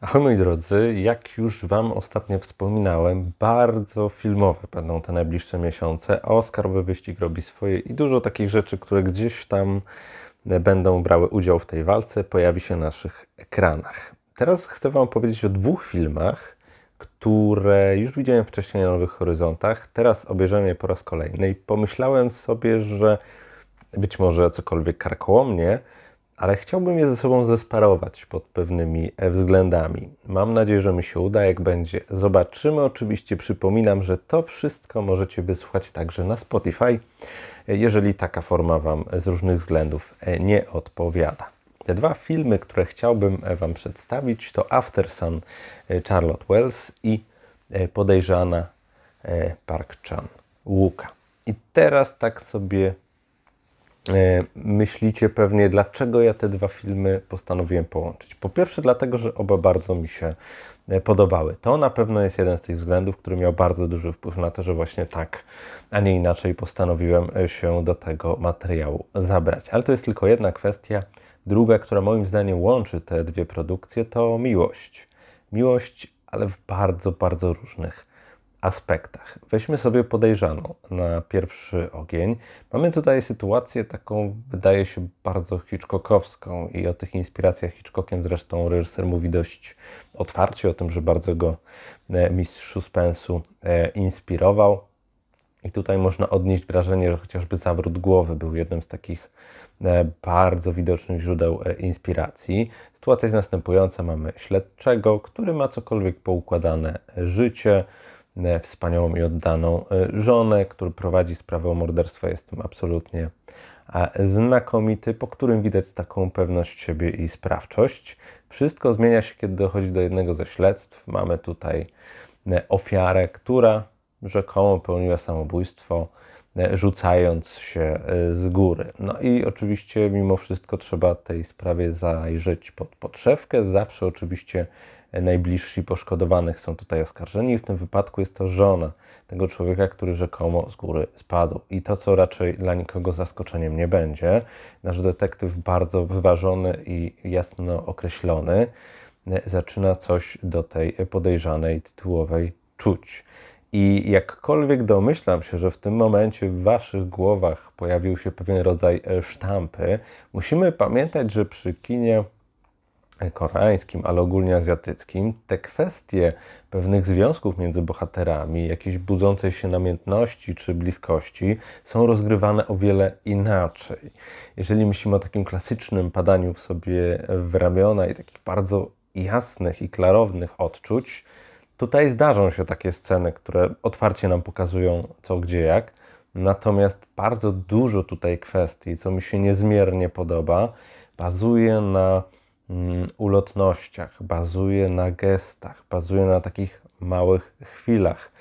Ahoj moi drodzy, jak już Wam ostatnio wspominałem, bardzo filmowe będą te najbliższe miesiące. Oscarowy wyścig robi swoje i dużo takich rzeczy, które gdzieś tam będą brały udział w tej walce, pojawi się na naszych ekranach. Teraz chcę Wam powiedzieć o dwóch filmach, które już widziałem wcześniej na Nowych Horyzontach. Teraz obejrzałem je po raz kolejny i pomyślałem sobie, że być może cokolwiek karkołomnie, ale chciałbym je ze sobą zesparować pod pewnymi względami. Mam nadzieję, że mi się uda. Jak będzie, zobaczymy. Oczywiście przypominam, że to wszystko możecie wysłuchać także na Spotify, jeżeli taka forma Wam z różnych względów nie odpowiada. Te dwa filmy, które chciałbym Wam przedstawić, to After Sun Charlotte Wells i Podejrzana Park Chan Łuka. I teraz tak sobie E, myślicie pewnie, dlaczego ja te dwa filmy postanowiłem połączyć. Po pierwsze, dlatego, że oba bardzo mi się e, podobały. To na pewno jest jeden z tych względów, który miał bardzo duży wpływ na to, że właśnie tak, a nie inaczej postanowiłem e, się do tego materiału zabrać. Ale to jest tylko jedna kwestia. Druga, która moim zdaniem łączy te dwie produkcje, to miłość. Miłość, ale w bardzo, bardzo różnych aspektach. Weźmy sobie podejrzaną na pierwszy ogień. Mamy tutaj sytuację taką, wydaje się, bardzo Hitchcockowską i o tych inspiracjach Hitchcockiem zresztą reżyser mówi dość otwarcie o tym, że bardzo go e, mistrz suspensu e, inspirował. I tutaj można odnieść wrażenie, że chociażby zawrót głowy był jednym z takich e, bardzo widocznych źródeł inspiracji. Sytuacja jest następująca. Mamy śledczego, który ma cokolwiek poukładane życie, wspaniałą i oddaną e, żonę, który prowadzi sprawę o morderstwo. Jestem absolutnie znakomity, po którym widać taką pewność siebie i sprawczość. Wszystko zmienia się, kiedy dochodzi do jednego ze śledztw. Mamy tutaj e, ofiarę, która rzekomo popełniła samobójstwo, rzucając się z góry. No i oczywiście, mimo wszystko, trzeba tej sprawie zajrzeć pod podszewkę. Zawsze oczywiście najbliżsi poszkodowanych są tutaj oskarżeni. W tym wypadku jest to żona tego człowieka, który rzekomo z góry spadł. I to, co raczej dla nikogo zaskoczeniem nie będzie, nasz detektyw bardzo wyważony i jasno określony zaczyna coś do tej podejrzanej tytułowej czuć. I jakkolwiek domyślam się, że w tym momencie w waszych głowach pojawił się pewien rodzaj sztampy, musimy pamiętać, że przy kinie koreańskim, ale ogólnie azjatyckim, te kwestie pewnych związków między bohaterami, jakiejś budzącej się namiętności czy bliskości są rozgrywane o wiele inaczej. Jeżeli myślimy o takim klasycznym padaniu w sobie w ramiona i takich bardzo jasnych i klarownych odczuć, tutaj zdarzą się takie sceny, które otwarcie nam pokazują co, gdzie, jak. Natomiast bardzo dużo tutaj kwestii, co mi się niezmiernie podoba, bazuje na ulotnościach, bazuje na gestach, bazuje na takich małych chwilach.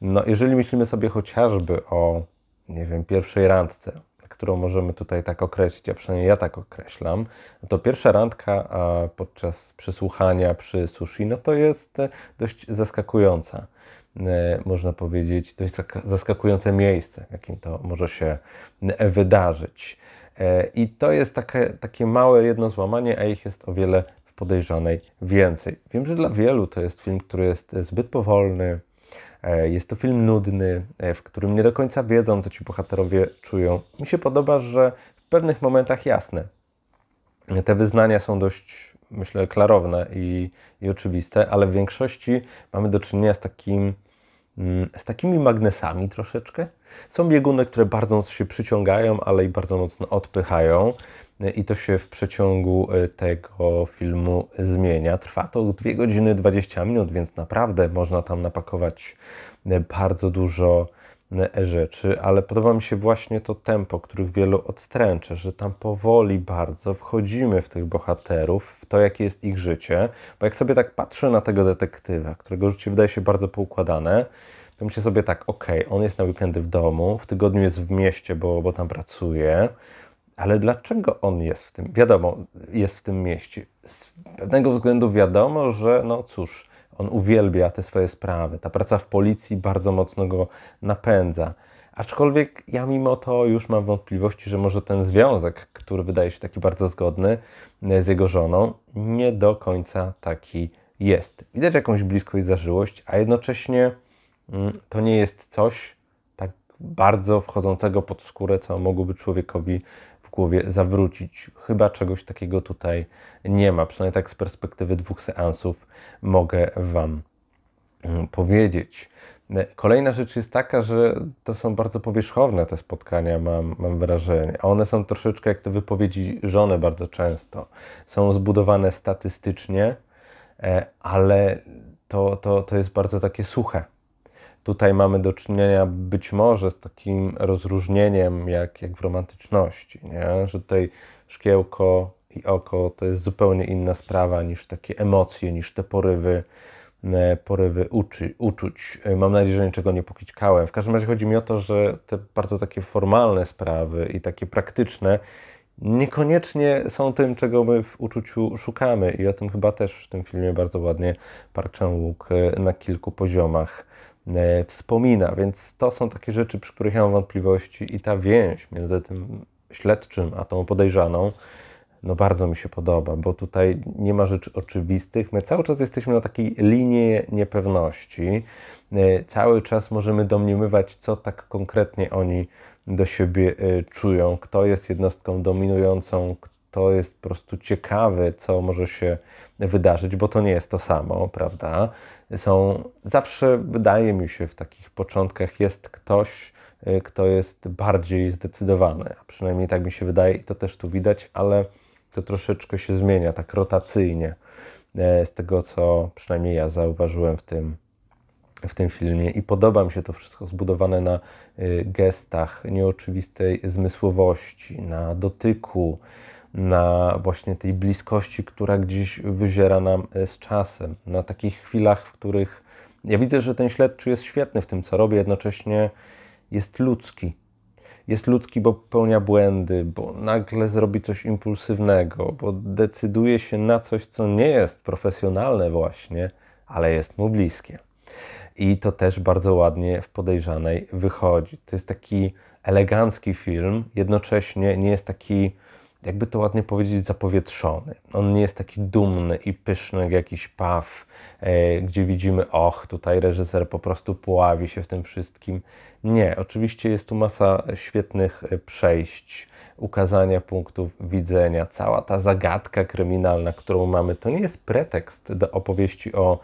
No, jeżeli myślimy sobie chociażby o, nie wiem, pierwszej randce, którą możemy tutaj tak określić, a przynajmniej ja tak określam, to pierwsza randka podczas przysłuchania przy sushi, no to jest e, dość zaskakująca, e, można powiedzieć, dość zaskakujące miejsce, jakim to może się e, wydarzyć. E, I to jest takie, takie małe jedno złamanie, a ich jest o wiele w podejrzanej więcej. Wiem, że dla wielu to jest film, który jest zbyt powolny, e, jest to film nudny, e, w którym nie do końca wiedzą, co ci bohaterowie czują. Mi się podoba, że w pewnych momentach jasne. Te wyznania są dość, myślę, klarowne i, i oczywiste, ale w większości mamy do czynienia z, takim, mm, z takimi magnesami troszeczkę, są bieguny, które bardzo się przyciągają, ale i bardzo mocno odpychają. I to się w przeciągu e, tego filmu zmienia. Trwa to 2 godziny 20 minut, więc naprawdę można tam napakować e, bardzo dużo e, rzeczy, ale podoba mi się właśnie to tempo, których wielu odstręcza, że tam powoli bardzo wchodzimy w tych bohaterów, w to, jakie jest ich życie, bo jak sobie tak patrzę na tego detektywa, którego życie wydaje się bardzo poukładane, to myślę sobie tak, ok, on jest na weekendy w domu, w tygodniu jest w mieście, bo, bo tam pracuje, ale dlaczego on jest w tym, wiadomo, jest w tym mieście? Z pewnego względu wiadomo, że no cóż, on uwielbia te swoje sprawy. Ta praca w policji bardzo mocno go napędza. Aczkolwiek ja mimo to już mam wątpliwości, że może ten związek, który wydaje się taki bardzo zgodny z jego żoną, nie do końca taki jest. Widać jakąś bliskość, zażyłość, a jednocześnie to nie jest coś tak bardzo wchodzącego pod skórę, co mogłoby człowiekowi w głowie zawrócić. Chyba czegoś takiego tutaj nie ma. Przynajmniej tak z perspektywy dwóch seansów mogę Wam mm, powiedzieć. Kolejna rzecz jest taka, że to są bardzo powierzchowne te spotkania, mam, mam wrażenie. One są troszeczkę jak te wypowiedzi żony bardzo często. Są zbudowane statystycznie, e, ale to, to, to jest bardzo takie suche. Tutaj mamy do czynienia być może z takim rozróżnieniem, jak, jak w romantyczności, nie? że tutaj szkiełko i oko to jest zupełnie inna sprawa niż takie emocje, niż te porywy E, porywy uczy, uczuć. E, mam nadzieję, że niczego nie pokićkałem. W każdym razie chodzi mi o to, że te bardzo takie formalne sprawy i takie praktyczne niekoniecznie są tym, czego my w uczuciu szukamy. I o tym chyba też w tym filmie bardzo ładnie Park Chan-wook e, na kilku poziomach wspomina. Więc to są takie rzeczy, przy których ja mam wątpliwości i ta więź między tym śledczym a tą podejrzaną no bardzo mi się podoba, bo tutaj nie ma rzeczy oczywistych. My cały czas jesteśmy na takiej linii niepewności. E, cały czas możemy domniemywać, co tak konkretnie oni do siebie e, czują, kto jest jednostką dominującą, kto jest po prostu ciekawy, co może się wydarzyć, bo to nie jest to samo, prawda? Są zawsze, wydaje mi się, w takich początkach jest ktoś, e, kto jest bardziej zdecydowany, a przynajmniej tak mi się wydaje i to też tu widać, ale to troszeczkę się zmienia, tak rotacyjnie, e, z tego co przynajmniej ja zauważyłem w tym, w tym filmie. I podoba mi się to wszystko zbudowane na e, gestach, nieoczywistej zmysłowości, na dotyku, na właśnie tej bliskości, która gdzieś wyziera nam e, z czasem, na takich chwilach, w których ja widzę, że ten śledczy jest świetny w tym, co robi, jednocześnie jest ludzki jest ludzki, bo popełnia błędy, bo nagle zrobi coś impulsywnego, bo decyduje się na coś, co nie jest profesjonalne właśnie, ale jest mu bliskie. I to też bardzo ładnie w podejrzanej wychodzi. To jest taki elegancki film, jednocześnie nie jest taki, jakby to ładnie powiedzieć, zapowietrzony. On nie jest taki dumny i pyszny jak jakiś paw, e, gdzie widzimy, och, tutaj reżyser po prostu pławi się w tym wszystkim. Nie, oczywiście jest tu masa świetnych e, przejść, ukazania punktów widzenia. Cała ta zagadka kryminalna, którą mamy, to nie jest pretekst do opowieści o,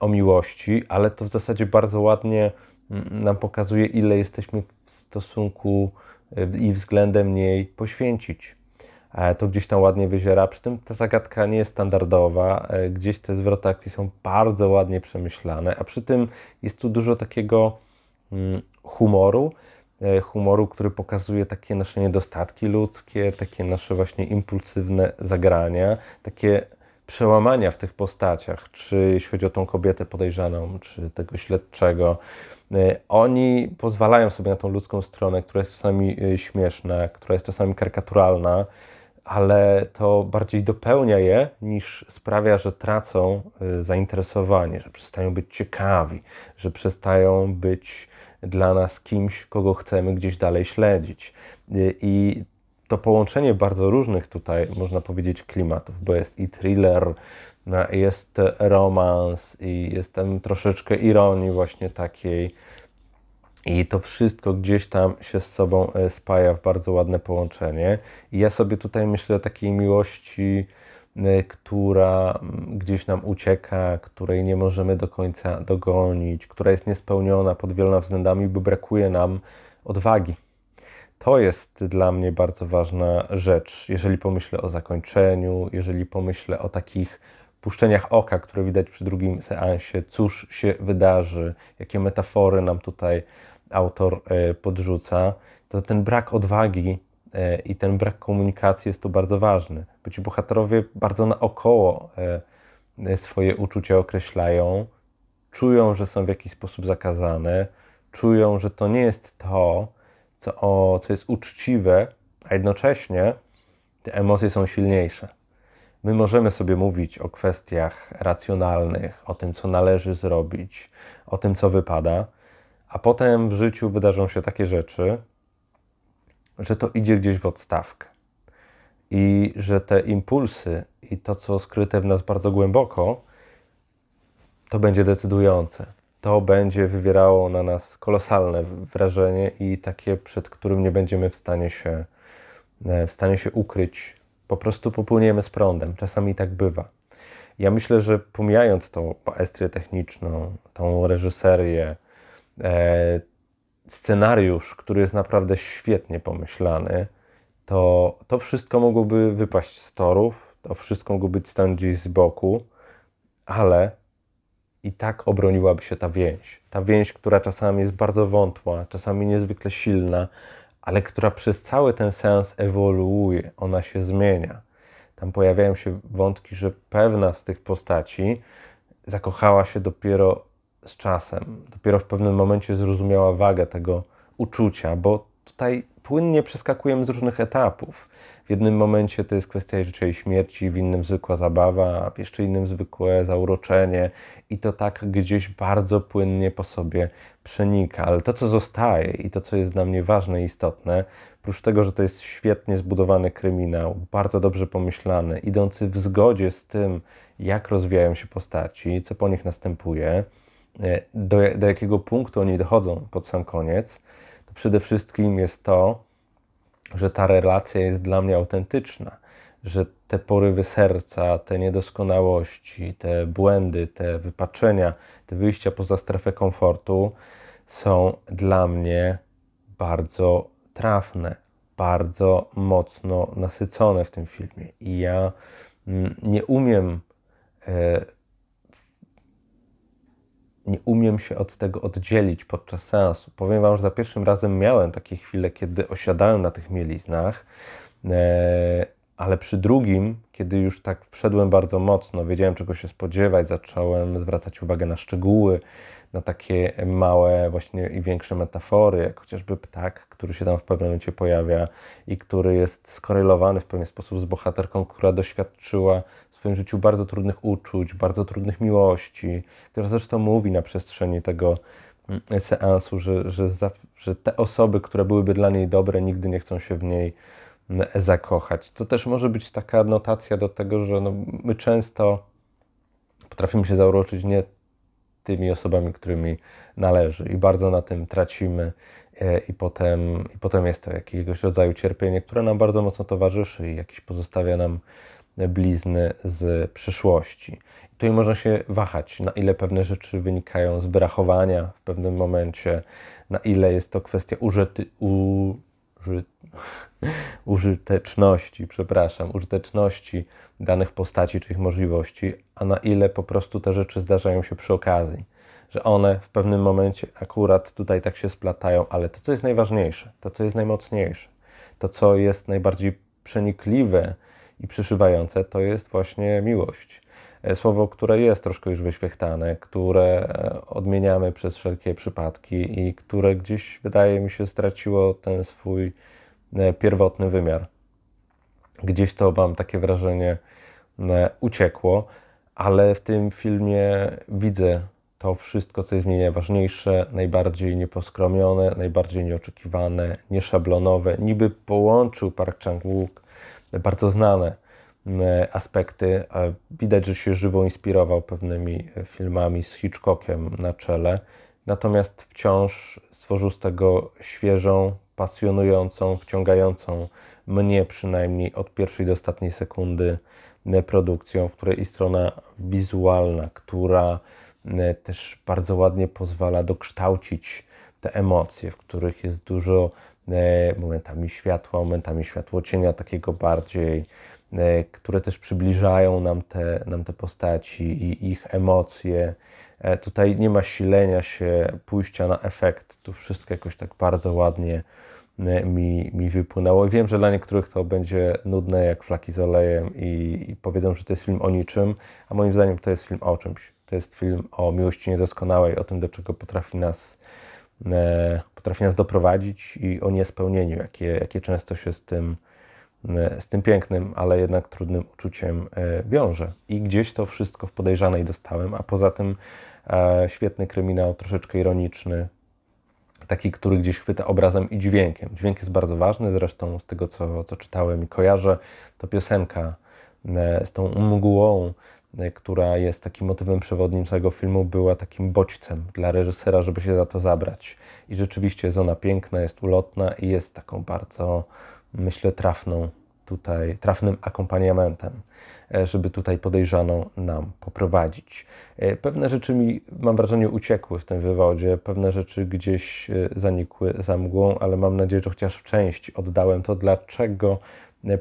o miłości, ale to w zasadzie bardzo ładnie mm, nam pokazuje, ile jesteśmy w stosunku e, i względem niej poświęcić. E, to gdzieś tam ładnie wyziera. Przy tym ta zagadka nie jest standardowa, gdzieś te zwroty akcji są bardzo ładnie przemyślane, a przy tym jest tu dużo takiego mm, humoru, e, humoru, który pokazuje takie nasze niedostatki ludzkie, takie nasze właśnie impulsywne zagrania, takie przełamania w tych postaciach, czy jeśli chodzi o tą kobietę podejrzaną, czy tego śledczego. E, oni pozwalają sobie na tą ludzką stronę, która jest czasami e, śmieszna, która jest czasami karykaturalna, ale to bardziej dopełnia je niż sprawia, że tracą zainteresowanie, że przestają być ciekawi, że przestają być dla nas kimś, kogo chcemy gdzieś dalej śledzić. I to połączenie bardzo różnych tutaj, można powiedzieć, klimatów, bo jest i thriller, no, jest romans, i jest tam troszeczkę ironii właśnie takiej. I to wszystko gdzieś tam się z sobą e, spaja w bardzo ładne połączenie. I ja sobie tutaj myślę o takiej miłości która gdzieś nam ucieka, której nie możemy do końca dogonić, która jest niespełniona pod wieloma względami, bo brakuje nam odwagi. To jest dla mnie bardzo ważna rzecz, jeżeli pomyślę o zakończeniu, jeżeli pomyślę o takich puszczeniach oka, które widać przy drugim seansie, cóż się wydarzy, jakie metafory nam tutaj autor y, podrzuca, to ten brak odwagi E, i ten brak komunikacji jest tu bardzo ważny. Bo ci bohaterowie bardzo naokoło e, swoje uczucia określają, czują, że są w jakiś sposób zakazane, czują, że to nie jest to, co, o, co jest uczciwe, a jednocześnie te emocje są silniejsze. My możemy sobie mówić o kwestiach racjonalnych, o tym, co należy zrobić, o tym, co wypada, a potem w życiu wydarzą się takie rzeczy, że to idzie gdzieś w odstawkę. I że te impulsy i to, co skryte w nas bardzo głęboko, to będzie decydujące. To będzie wywierało na nas kolosalne wrażenie i takie, przed którym nie będziemy w stanie się, e, w stanie się ukryć. Po prostu popłyniemy z prądem. Czasami tak bywa. Ja myślę, że pomijając tą maestrię techniczną, tą reżyserię, scenariusz, który jest naprawdę świetnie pomyślany, to to wszystko mogłoby wypaść z torów, to wszystko mogło być stąd gdzieś z boku, ale i tak obroniłaby się ta więź. Ta więź, która czasami jest bardzo wątła, czasami niezwykle silna, ale która przez cały ten sens ewoluuje, ona się zmienia. Tam pojawiają się wątki, że pewna z tych postaci zakochała się dopiero z czasem. Dopiero w pewnym momencie zrozumiała wagę tego uczucia, bo tutaj płynnie przeskakujemy z różnych etapów. W jednym momencie to jest kwestia życia i śmierci, w innym zwykła zabawa, a w jeszcze innym zwykłe zauroczenie i to tak gdzieś bardzo płynnie po sobie przenika. Ale to, co zostaje i to, co jest dla mnie ważne i istotne, oprócz tego, że to jest świetnie zbudowany kryminał, bardzo dobrze pomyślany, idący w zgodzie z tym, jak rozwijają się postaci, co po nich następuje, do, do jakiego punktu oni dochodzą pod sam koniec, to przede wszystkim jest to, że ta relacja jest dla mnie autentyczna, że te porywy serca, te niedoskonałości, te błędy, te wypaczenia, te wyjścia poza strefę komfortu są dla mnie bardzo trafne, bardzo mocno nasycone w tym filmie. I ja mm, nie umiem e, nie umiem się od tego oddzielić podczas seansu. Powiem Wam, że za pierwszym razem miałem takie chwile, kiedy osiadałem na tych mieliznach, e, ale przy drugim, kiedy już tak wszedłem bardzo mocno, wiedziałem czego się spodziewać, zacząłem zwracać uwagę na szczegóły, na takie małe właśnie i większe metafory, jak chociażby ptak, który się tam w pewnym momencie pojawia i który jest skorelowany w pewien sposób z bohaterką, która doświadczyła w swoim życiu bardzo trudnych uczuć, bardzo trudnych miłości, która zresztą mówi na przestrzeni tego mm, seansu, że, że, za, że te osoby, które byłyby dla niej dobre, nigdy nie chcą się w niej mm, zakochać. To też może być taka notacja do tego, że no, my często potrafimy się zauroczyć nie tymi osobami, którymi należy i bardzo na tym tracimy e, i potem, i potem jest to jakiegoś rodzaju cierpienie, które nam bardzo mocno towarzyszy i jakiś pozostawia nam blizny z przyszłości. Tutaj można się wahać, na ile pewne rzeczy wynikają z brachowania w pewnym momencie, na ile jest to kwestia użyty, uży, użyteczności, przepraszam, użyteczności danych postaci czy ich możliwości, a na ile po prostu te rzeczy zdarzają się przy okazji. Że one w pewnym momencie akurat tutaj tak się splatają, ale to, co jest najważniejsze, to, co jest najmocniejsze, to, co jest najbardziej przenikliwe, i przyszywające to jest właśnie miłość. E, słowo, które jest troszkę już wyświechtane, które e, odmieniamy przez wszelkie przypadki i które gdzieś, wydaje mi się, straciło ten swój e, pierwotny wymiar. Gdzieś to mam takie wrażenie uciekło, ale w tym filmie widzę to wszystko, co jest w niej najważniejsze, najbardziej nieposkromione, najbardziej nieoczekiwane, nieszablonowe. Niby połączył Park Chang-wook bardzo znane e, aspekty. Widać, że się żywo inspirował pewnymi filmami z Hitchcockiem na czele, natomiast wciąż stworzył z tego świeżą, pasjonującą, wciągającą mnie przynajmniej od pierwszej do ostatniej sekundy e, produkcją, w której i strona wizualna, która e, też bardzo ładnie pozwala dokształcić te emocje, w których jest dużo E, momentami światła, momentami światło cienia takiego bardziej, e, które też przybliżają nam te, nam te postaci i ich emocje. E, tutaj nie ma silenia się, pójścia na efekt. Tu wszystko jakoś tak bardzo ładnie mi, mi wypłynęło. I wiem, że dla niektórych to będzie nudne jak flaki z olejem i, i powiedzą, że to jest film o niczym, a moim zdaniem to jest film o czymś. To jest film o miłości niedoskonałej, o tym, do czego potrafi nas E, potrafi nas doprowadzić i o niespełnieniu, jakie, jakie często się z tym, e, z tym pięknym, ale jednak trudnym uczuciem e, wiąże. I gdzieś to wszystko w podejrzanej dostałem, a poza tym świetny kryminał, troszeczkę ironiczny, taki, który gdzieś chwyta obrazem i dźwiękiem. Dźwięk jest bardzo ważny, zresztą z tego, co, co czytałem i kojarzę, to piosenka z tą mgłą, e, która jest takim motywem przewodnim całego filmu, była takim bodźcem dla reżysera, żeby się za to zabrać. I rzeczywiście jest ona piękna, jest ulotna i jest taką bardzo, myślę, trafną tutaj, trafnym akompaniamentem. E, żeby tutaj podejrzaną nam poprowadzić. E, pewne rzeczy mi, mam wrażenie, uciekły w tym wywodzie, pewne rzeczy gdzieś e, zanikły za mgłą, ale mam nadzieję, że chociaż w części oddałem to, dlaczego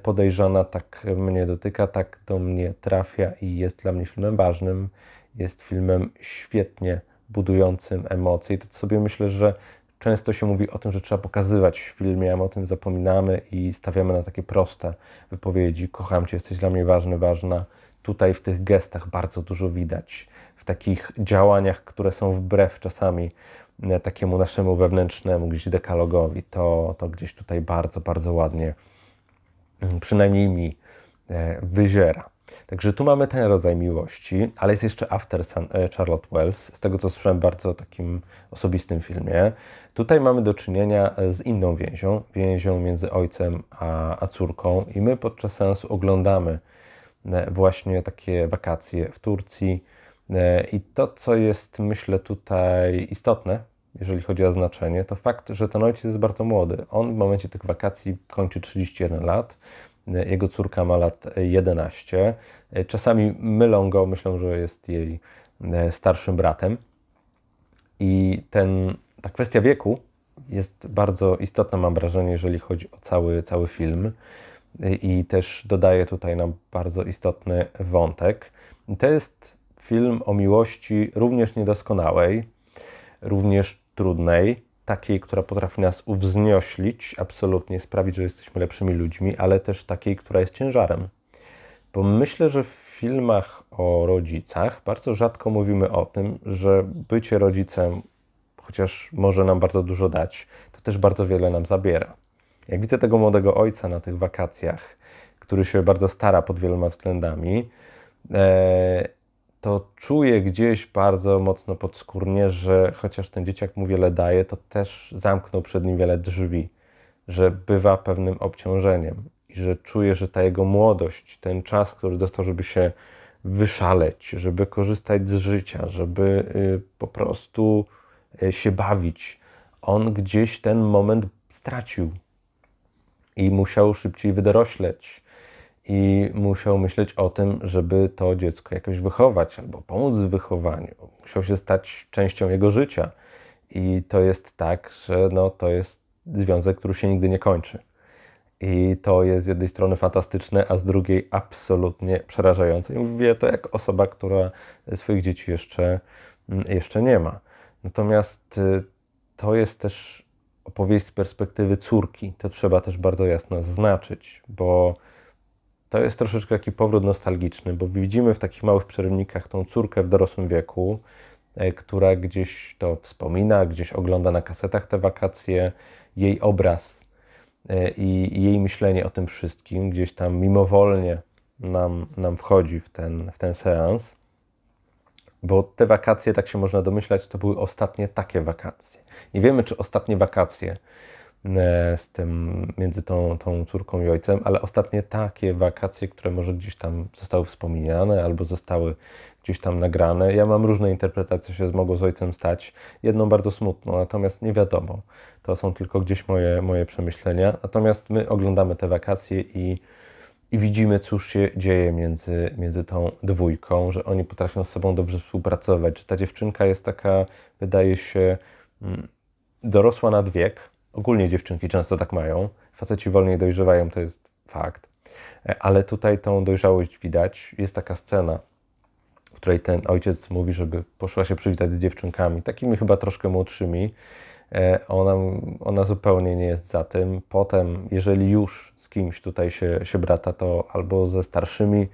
podejrzana tak mnie dotyka, tak do mnie trafia i jest dla mnie filmem ważnym. Jest filmem świetnie budującym emocje. I to sobie myślę, że Często się mówi o tym, że trzeba pokazywać w filmie, a my o tym zapominamy i stawiamy na takie proste wypowiedzi. Kocham cię, jesteś dla mnie ważny, ważna. Tutaj w tych gestach bardzo dużo widać. W takich działaniach, które są wbrew czasami e, takiemu naszemu wewnętrznemu gdzieś dekalogowi, to, to gdzieś tutaj bardzo, bardzo ładnie, przynajmniej mi, e, wyziera. Także tu mamy ten rodzaj miłości, ale jest jeszcze After e, Charlotte Wells, z tego co słyszałem, bardzo takim osobistym filmie. Tutaj mamy do czynienia z inną więzią, więzią między ojcem a, a córką, i my podczas sensu oglądamy e, właśnie takie wakacje w Turcji. E, I to, co jest, myślę, tutaj istotne, jeżeli chodzi o znaczenie, to fakt, że ten ojciec jest bardzo młody. On w momencie tych wakacji kończy 31 lat, e, jego córka ma lat 11. Czasami mylą go, myślą, że jest jej starszym bratem. I ten ta kwestia wieku jest bardzo istotna, mam wrażenie, jeżeli chodzi o cały, cały film. I też dodaje tutaj nam bardzo istotny wątek. To jest film o miłości również niedoskonałej, również trudnej, takiej, która potrafi nas uwznioślić, absolutnie sprawić, że jesteśmy lepszymi ludźmi, ale też takiej, która jest ciężarem. Bo myślę, że w filmach o rodzicach bardzo rzadko mówimy o tym, że bycie rodzicem chociaż może nam bardzo dużo dać, to też bardzo wiele nam zabiera. Jak widzę tego młodego ojca na tych wakacjach, który się bardzo stara pod wieloma względami, e, to czuję gdzieś bardzo mocno podskórnie, że chociaż ten dzieciak mu wiele daje, to też zamknął przed nim wiele drzwi, że bywa pewnym obciążeniem i że czuję, że ta jego młodość, ten czas, który dostał, żeby się wyszaleć, żeby korzystać z życia, żeby y, po prostu E, się bawić. On gdzieś ten moment stracił i musiał szybciej wydorośleć. I musiał myśleć o tym, żeby to dziecko jakoś wychować albo pomóc w wychowaniu. Musiał się stać częścią jego życia. I to jest tak, że no, to jest związek, który się nigdy nie kończy. I to jest z jednej strony fantastyczne, a z drugiej absolutnie przerażające. I mówię to jak osoba, która swoich dzieci jeszcze, jeszcze nie ma. Natomiast y, to jest też opowieść z perspektywy córki. To trzeba też bardzo jasno zaznaczyć, bo to jest troszeczkę taki powrót nostalgiczny, bo widzimy w takich małych przerywnikach tą córkę w dorosłym wieku, e, która gdzieś to wspomina, gdzieś ogląda na kasetach te wakacje, jej obraz e, i jej myślenie o tym wszystkim gdzieś tam mimowolnie nam, nam wchodzi w ten, w ten seans bo te wakacje, tak się można domyślać, to były ostatnie takie wakacje. Nie wiemy, czy ostatnie wakacje z tym, między tą, tą córką i ojcem, ale ostatnie takie wakacje, które może gdzieś tam zostały wspomniane albo zostały gdzieś tam nagrane. Ja mam różne interpretacje, się mogło z ojcem stać. Jedną bardzo smutną, natomiast nie wiadomo. To są tylko gdzieś moje, moje przemyślenia. Natomiast my oglądamy te wakacje i i widzimy, cóż się dzieje między, między tą dwójką, że oni potrafią z sobą dobrze współpracować, że ta dziewczynka jest taka, wydaje się, mm, dorosła nad wiek. Ogólnie dziewczynki często tak mają. Faceci wolniej dojrzewają, to jest fakt. E, ale tutaj tą dojrzałość widać. Jest taka scena, w której ten ojciec mówi, żeby poszła się przywitać z dziewczynkami, takimi chyba troszkę młodszymi. E, ona, ona zupełnie nie jest za tym. Potem, jeżeli już z kimś tutaj się, się brata, to albo ze starszymi,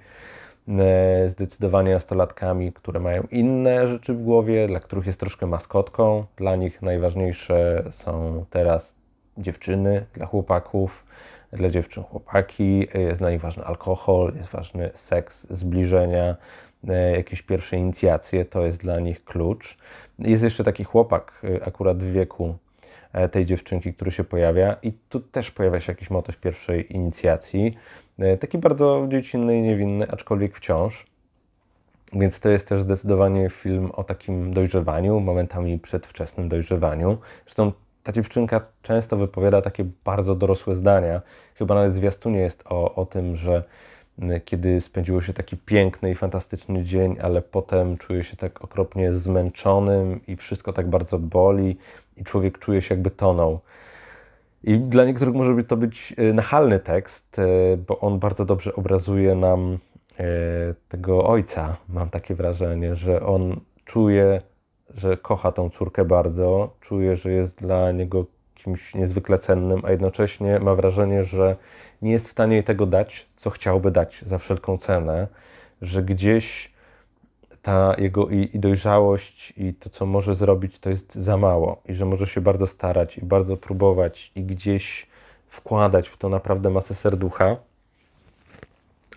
zdecydowanie nastolatkami, które mają inne rzeczy w głowie, dla których jest troszkę maskotką. Dla nich najważniejsze są teraz dziewczyny, dla chłopaków, dla dziewczyn chłopaki. Jest dla nich ważny alkohol, jest ważny seks, zbliżenia, e, jakieś pierwsze inicjacje, to jest dla nich klucz. Jest jeszcze taki chłopak, akurat w wieku e, tej dziewczynki, który się pojawia, i tu też pojawia się jakiś motyw pierwszej inicjacji. E, taki bardzo dziecinny i niewinny, aczkolwiek wciąż. Więc to jest też zdecydowanie film o takim dojrzewaniu, momentami przedwczesnym dojrzewaniu. Zresztą ta dziewczynka często wypowiada takie bardzo dorosłe zdania. Chyba nawet zwiastunie jest o, o tym, że kiedy spędziło się taki piękny i fantastyczny dzień, ale potem czuje się tak okropnie zmęczonym i wszystko tak bardzo boli i człowiek czuje się jakby tonął. I dla niektórych może to być e, nachalny tekst, e, bo on bardzo dobrze obrazuje nam e, tego ojca. Mam takie wrażenie, że on czuje, że kocha tą córkę bardzo, czuje, że jest dla niego kimś niezwykle cennym, a jednocześnie ma wrażenie, że nie jest w stanie jej tego dać, co chciałby dać za wszelką cenę, że gdzieś ta jego i, i, dojrzałość i to, co może zrobić, to jest za mało i że może się bardzo starać i bardzo próbować i gdzieś wkładać w to naprawdę masę serducha,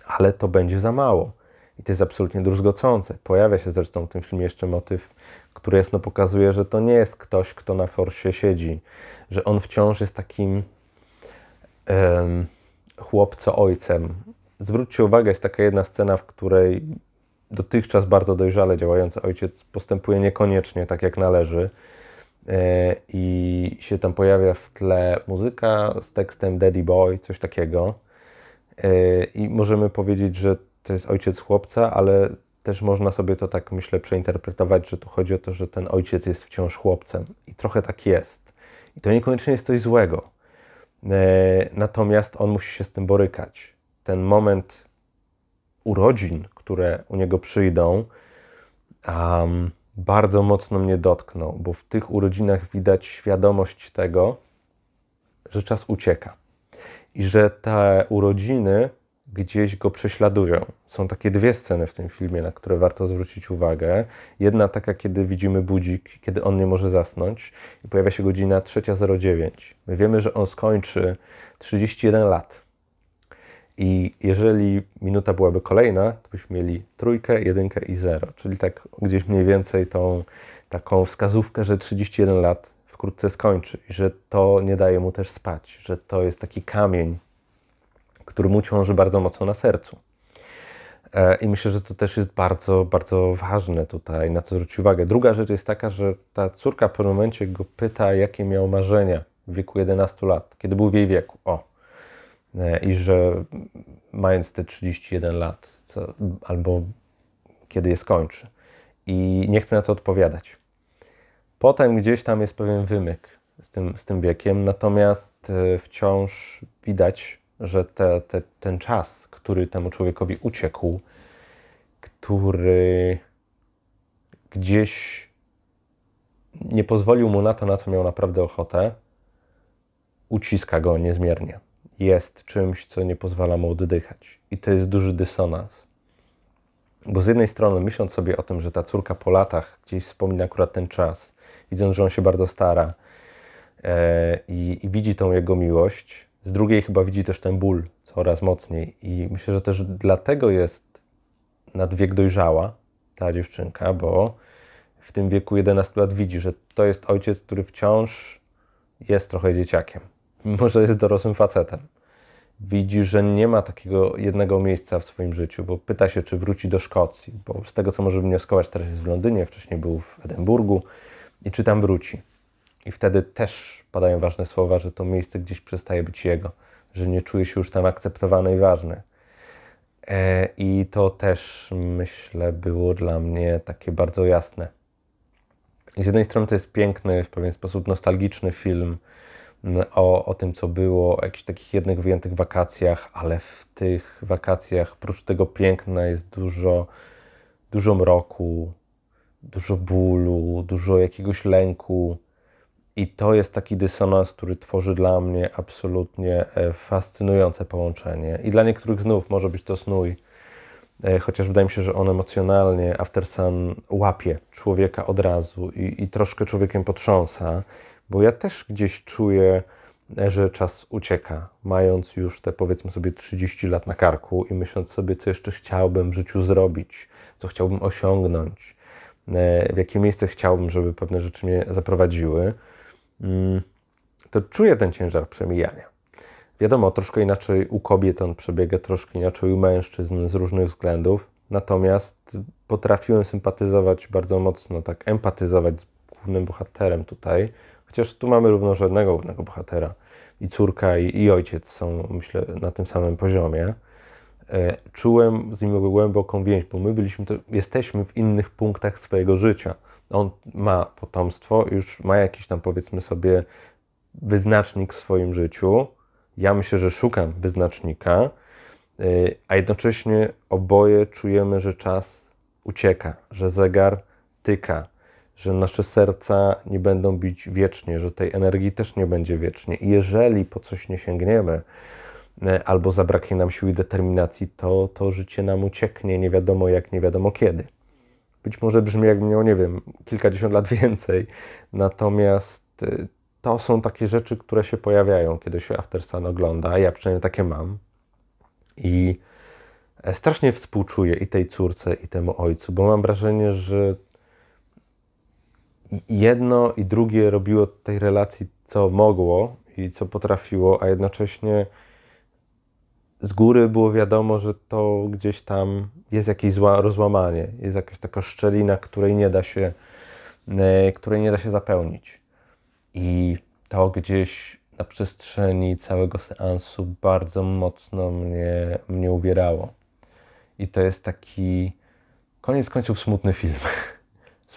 ale to będzie za mało. I to jest absolutnie druzgocące. Pojawia się zresztą w tym filmie jeszcze motyw, który jasno pokazuje, że to nie jest ktoś, kto na forsie siedzi, że on wciąż jest takim um, chłopco-ojcem. Zwróćcie uwagę, jest taka jedna scena, w której dotychczas bardzo dojrzale działający ojciec postępuje niekoniecznie tak, jak należy. E, I się tam pojawia w tle muzyka z tekstem Daddy Boy, coś takiego. E, I możemy powiedzieć, że to jest ojciec chłopca, ale też można sobie to tak, myślę, przeinterpretować, że tu chodzi o to, że ten ojciec jest wciąż chłopcem. I trochę tak jest. I to niekoniecznie jest coś złego. E, natomiast on musi się z tym borykać. Ten moment urodzin, które u niego przyjdą, um, bardzo mocno mnie dotknął, bo w tych urodzinach widać świadomość tego, że czas ucieka i że te urodziny gdzieś go prześladują. Są takie dwie sceny w tym filmie, na które warto zwrócić uwagę. Jedna taka, kiedy widzimy budzik, kiedy on nie może zasnąć i pojawia się godzina 3.09. My wiemy, że on skończy 31 lat. I jeżeli minuta byłaby kolejna, to byśmy mieli trójkę, jedynkę i zero. Czyli tak gdzieś mniej więcej tą taką wskazówkę, że 31 lat wkrótce skończy i że to nie daje mu też spać, że to jest taki kamień, który mu ciąży bardzo mocno na sercu. E, I myślę, że to też jest bardzo, bardzo ważne tutaj, na co zwrócić uwagę. Druga rzecz jest taka, że ta córka w pewnym momencie go pyta, jakie miał marzenia w wieku 11 lat, kiedy był w jej wieku. O. E, I że mając te 31 lat, co, albo kiedy je skończy. I nie chce na to odpowiadać. Potem gdzieś tam jest pewien wymyk z tym, z tym wiekiem, natomiast e, wciąż widać że te, te, ten czas, który temu człowiekowi uciekł, który gdzieś nie pozwolił mu na to, na co miał naprawdę ochotę, uciska go niezmiernie. Jest czymś, co nie pozwala mu oddychać. I to jest duży dysonans. Bo z jednej strony, myśląc sobie o tym, że ta córka po latach gdzieś wspomina akurat ten czas, widząc, że on się bardzo stara e, i, i widzi tą jego miłość, z drugiej chyba widzi też ten ból coraz mocniej i myślę, że też dlatego jest nad wiek dojrzała ta dziewczynka, bo w tym wieku 11 lat widzi, że to jest ojciec, który wciąż jest trochę dzieciakiem, mimo że jest dorosłym facetem. Widzi, że nie ma takiego jednego miejsca w swoim życiu, bo pyta się, czy wróci do Szkocji, bo z tego, co może wnioskować, teraz jest w Londynie, wcześniej był w Edynburgu i czy tam wróci. I wtedy też padają ważne słowa, że to miejsce gdzieś przestaje być jego, że nie czuje się już tam akceptowany i ważny. E, I to też myślę było dla mnie takie bardzo jasne. I z jednej strony to jest piękny, w pewien sposób nostalgiczny film o, o tym, co było, o jakichś takich jednych wyjętych wakacjach, ale w tych wakacjach, oprócz tego piękna, jest dużo, dużo mroku, dużo bólu, dużo jakiegoś lęku i to jest taki dysonans, który tworzy dla mnie absolutnie e, fascynujące połączenie. I dla niektórych znów może być to snój, e, chociaż wydaje mi się, że on emocjonalnie, After Sun, łapie człowieka od razu i, i troszkę człowiekiem potrząsa, bo ja też gdzieś czuję, e, że czas ucieka, mając już te powiedzmy sobie 30 lat na karku i myśląc sobie, co jeszcze chciałbym w życiu zrobić, co chciałbym osiągnąć, w jakie miejsce chciałbym, żeby pewne rzeczy mnie zaprowadziły. Mm, to czuję ten ciężar przemijania. Wiadomo, troszkę inaczej u kobiet on przebiega, troszkę inaczej u mężczyzn z różnych względów. natomiast potrafiłem sympatyzować bardzo mocno, tak empatyzować z głównym bohaterem tutaj, chociaż tu mamy równorzędnego głównego bohatera. I córka, i, i ojciec są, myślę, na tym samym poziomie. E, czułem z nim głęboką więź, bo my byliśmy, to, jesteśmy w innych punktach swojego życia. On ma potomstwo, już ma jakiś tam, powiedzmy sobie, wyznacznik w swoim życiu. Ja myślę, że szukam wyznacznika, e, a jednocześnie oboje czujemy, że czas ucieka, że zegar tyka, że nasze serca nie będą bić wiecznie, że tej energii też nie będzie wiecznie. I jeżeli po coś nie sięgniemy, e, albo zabraknie nam siły i determinacji, to to życie nam ucieknie nie wiadomo jak, nie wiadomo kiedy. Być może brzmi jakbym miał, nie wiem, kilkadziesiąt lat więcej, natomiast e, to są takie rzeczy, które się pojawiają, kiedy się After Sun ogląda. Ja przynajmniej takie mam. I e, strasznie współczuję i tej córce, i temu ojcu, bo mam wrażenie, że jedno i drugie robiło tej relacji co mogło i co potrafiło, a jednocześnie z góry było wiadomo, że to gdzieś tam jest jakieś zła, rozłamanie, jest jakaś taka szczelina, której nie da się, e, której nie da się zapełnić. I to gdzieś na przestrzeni całego seansu bardzo mocno mnie, mnie uwierało. I to jest taki koniec końców smutny film.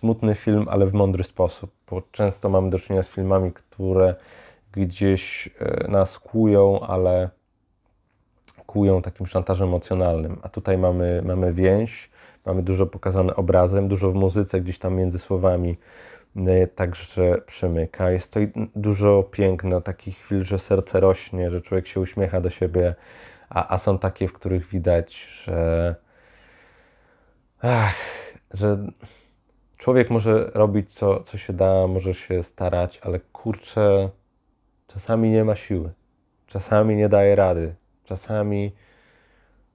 smutny film, ale w mądry sposób, bo często mamy do czynienia z filmami, które gdzieś e, nas kłują, ale kłują takim szantażem emocjonalnym. A tutaj mamy, mamy więź, mamy dużo pokazane obrazem, dużo w muzyce gdzieś tam między słowami e, także przemyka. Jest to dużo piękna, takich chwil, że serce rośnie, że człowiek się uśmiecha do siebie, a, a są takie, w których widać, że ach, że człowiek może robić co, co się da, może się starać, ale kurczę, czasami nie ma siły, czasami nie daje rady, czasami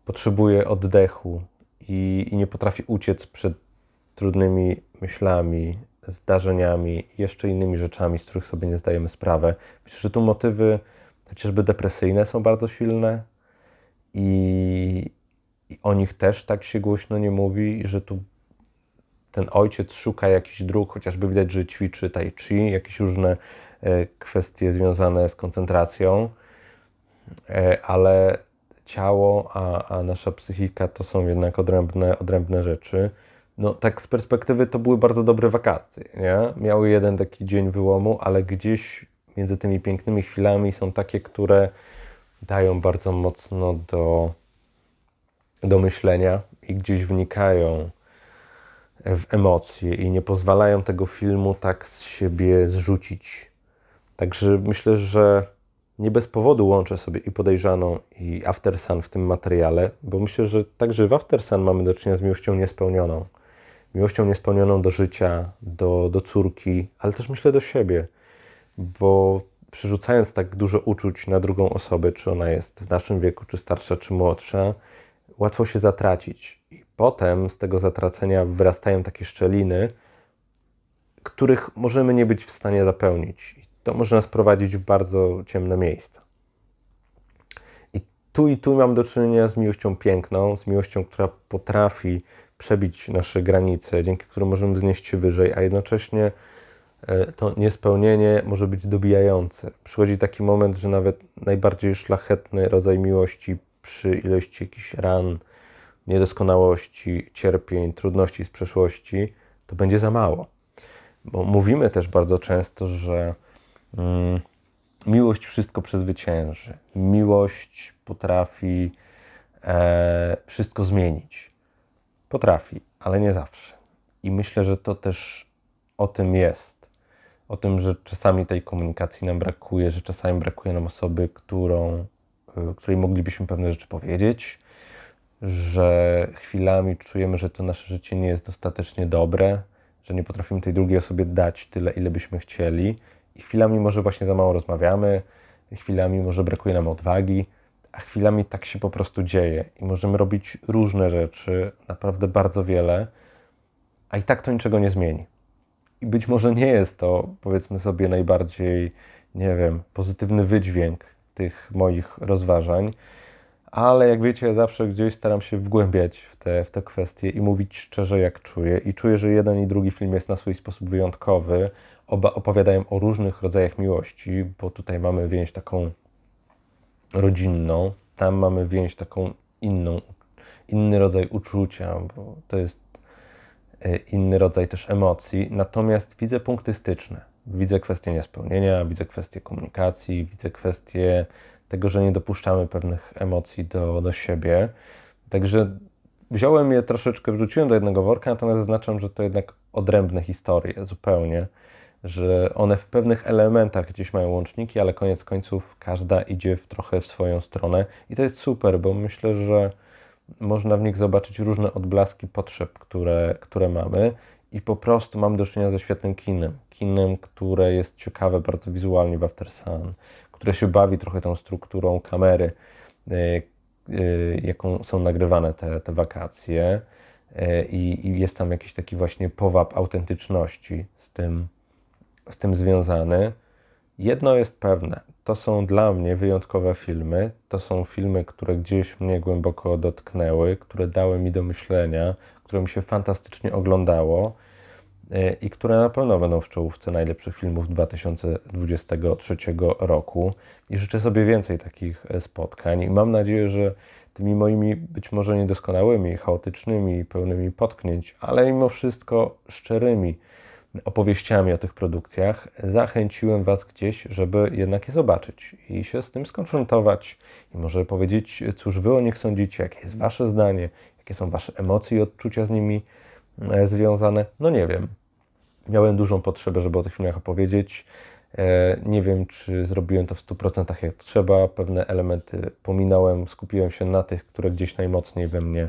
potrzebuje oddechu i, i nie potrafi uciec przed trudnymi myślami, zdarzeniami, jeszcze innymi rzeczami, z których sobie nie zdajemy sprawy. Myślę, że tu motywy chociażby depresyjne są bardzo silne i, i o nich też tak się głośno nie mówi, że tu ten ojciec szuka jakichś dróg, chociażby widać, że ćwiczy tai chi, jakieś różne e, kwestie związane z koncentracją, e, ale ciało, a, a nasza psychika to są jednak odrębne, odrębne rzeczy. No tak z perspektywy to były bardzo dobre wakacje, nie? Miały jeden taki dzień wyłomu, ale gdzieś między tymi pięknymi chwilami są takie, które dają bardzo mocno do, do myślenia i gdzieś wnikają w emocje i nie pozwalają tego filmu tak z siebie zrzucić. Także myślę, że nie bez powodu łączę sobie i podejrzaną, i After Sun w tym materiale, bo myślę, że także w After Sun mamy do czynienia z miłością niespełnioną. Miłością niespełnioną do życia, do, do córki, ale też myślę do siebie, bo przerzucając tak dużo uczuć na drugą osobę, czy ona jest w naszym wieku, czy starsza, czy młodsza, łatwo się zatracić. I potem z tego zatracenia wyrastają takie szczeliny, których możemy nie być w stanie zapełnić. I to może nas prowadzić w bardzo ciemne miejsca. I tu i tu mam do czynienia z miłością piękną, z miłością, która potrafi przebić nasze granice, dzięki którym możemy wznieść się wyżej, a jednocześnie e, to niespełnienie może być dobijające. Przychodzi taki moment, że nawet najbardziej szlachetny rodzaj miłości przy ilości jakichś ran, niedoskonałości, cierpień, trudności z przeszłości, to będzie za mało. Bo mówimy też bardzo często, że mm, miłość wszystko przezwycięży. Miłość potrafi e, wszystko zmienić. Potrafi, ale nie zawsze. I myślę, że to też o tym jest. O tym, że czasami tej komunikacji nam brakuje, że czasami brakuje nam osoby, którą Y, której moglibyśmy pewne rzeczy powiedzieć, że chwilami czujemy, że to nasze życie nie jest dostatecznie dobre, że nie potrafimy tej drugiej osobie dać tyle, ile byśmy chcieli, i chwilami może właśnie za mało rozmawiamy, chwilami może brakuje nam odwagi, a chwilami tak się po prostu dzieje i możemy robić różne rzeczy, naprawdę bardzo wiele, a i tak to niczego nie zmieni. I być może nie jest to, powiedzmy sobie, najbardziej, nie wiem, pozytywny wydźwięk tych moich rozważań, ale jak wiecie, ja zawsze gdzieś staram się wgłębiać w te, w te kwestie i mówić szczerze, jak czuję. I czuję, że jeden i drugi film jest na swój sposób wyjątkowy. Oba opowiadają o różnych rodzajach miłości, bo tutaj mamy więź taką rodzinną, tam mamy więź taką inną, inny rodzaj uczucia, bo to jest e, inny rodzaj też emocji. Natomiast widzę punkty styczne. Widzę kwestię niespełnienia, widzę kwestię komunikacji, widzę kwestię tego, że nie dopuszczamy pewnych emocji do, do siebie. Także wziąłem je troszeczkę, wrzuciłem do jednego worka, natomiast zaznaczam, że to jednak odrębne historie zupełnie, że one w pewnych elementach gdzieś mają łączniki, ale koniec końców każda idzie w trochę w swoją stronę i to jest super, bo myślę, że można w nich zobaczyć różne odblaski potrzeb, które, które mamy i po prostu mam do czynienia ze świetnym kinem. Kinem, które jest ciekawe bardzo wizualnie w After Sun, które się bawi trochę tą strukturą kamery, y, y, jaką są nagrywane te, te wakacje. Y, I, I, jest tam jakiś taki właśnie powab autentyczności z tym, z tym związany. Jedno jest pewne, to są dla mnie wyjątkowe filmy. To są filmy, które gdzieś mnie głęboko dotknęły, które dały mi do myślenia, które mi się fantastycznie oglądało i które na pewno będą w czołówce najlepszych filmów 2023 roku. I życzę sobie więcej takich e, spotkań. I mam nadzieję, że tymi moimi być może niedoskonałymi, chaotycznymi, pełnymi potknięć, ale mimo wszystko szczerymi opowieściami o tych produkcjach zachęciłem Was gdzieś, żeby jednak je zobaczyć i się z tym skonfrontować i może powiedzieć, cóż Wy o nich sądzicie, jakie jest Wasze zdanie, jakie są Wasze emocje i odczucia z nimi E, związane? No nie wiem. Miałem dużą potrzebę, żeby o tych filmach opowiedzieć. E, nie wiem, czy zrobiłem to w 100% jak trzeba. Pewne elementy pominąłem, skupiłem się na tych, które gdzieś najmocniej we mnie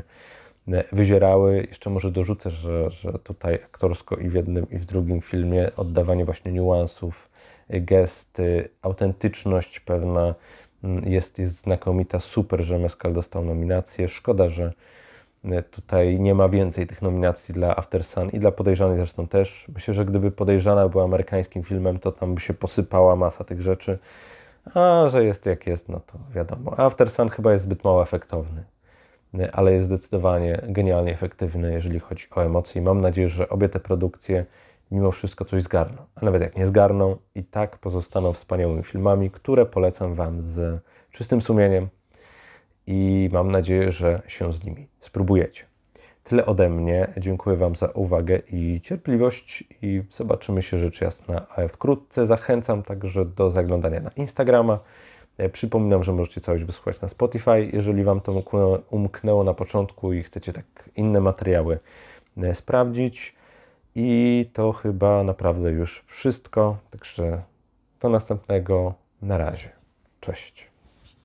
e, wyzierały. Jeszcze może dorzucę, że, że tutaj aktorsko i w jednym, i w drugim filmie oddawanie właśnie niuansów, gesty, autentyczność pewna mm, jest, jest znakomita. Super, że Mescal dostał nominację. Szkoda, że Tutaj nie ma więcej tych nominacji dla After Sun i dla Podejrzanej zresztą też. Myślę, że gdyby Podejrzana była amerykańskim filmem, to tam by się posypała masa tych rzeczy. A że jest jak jest, no to wiadomo. After Sun chyba jest zbyt mało efektowny, ale jest zdecydowanie genialnie efektywny, jeżeli chodzi o emocje. I mam nadzieję, że obie te produkcje mimo wszystko coś zgarną. A nawet jak nie zgarną, i tak pozostaną wspaniałymi filmami, które polecam Wam z czystym sumieniem i mam nadzieję, że się z nimi spróbujecie. Tyle ode mnie. Dziękuję Wam za uwagę i cierpliwość i zobaczymy się rzecz jasna wkrótce. Zachęcam także do zaglądania na Instagrama. E, przypominam, że możecie całość wysłuchać na Spotify, jeżeli Wam to umknęło na początku i chcecie tak inne materiały e, sprawdzić. I to chyba naprawdę już wszystko. Także do następnego. Na razie. Cześć.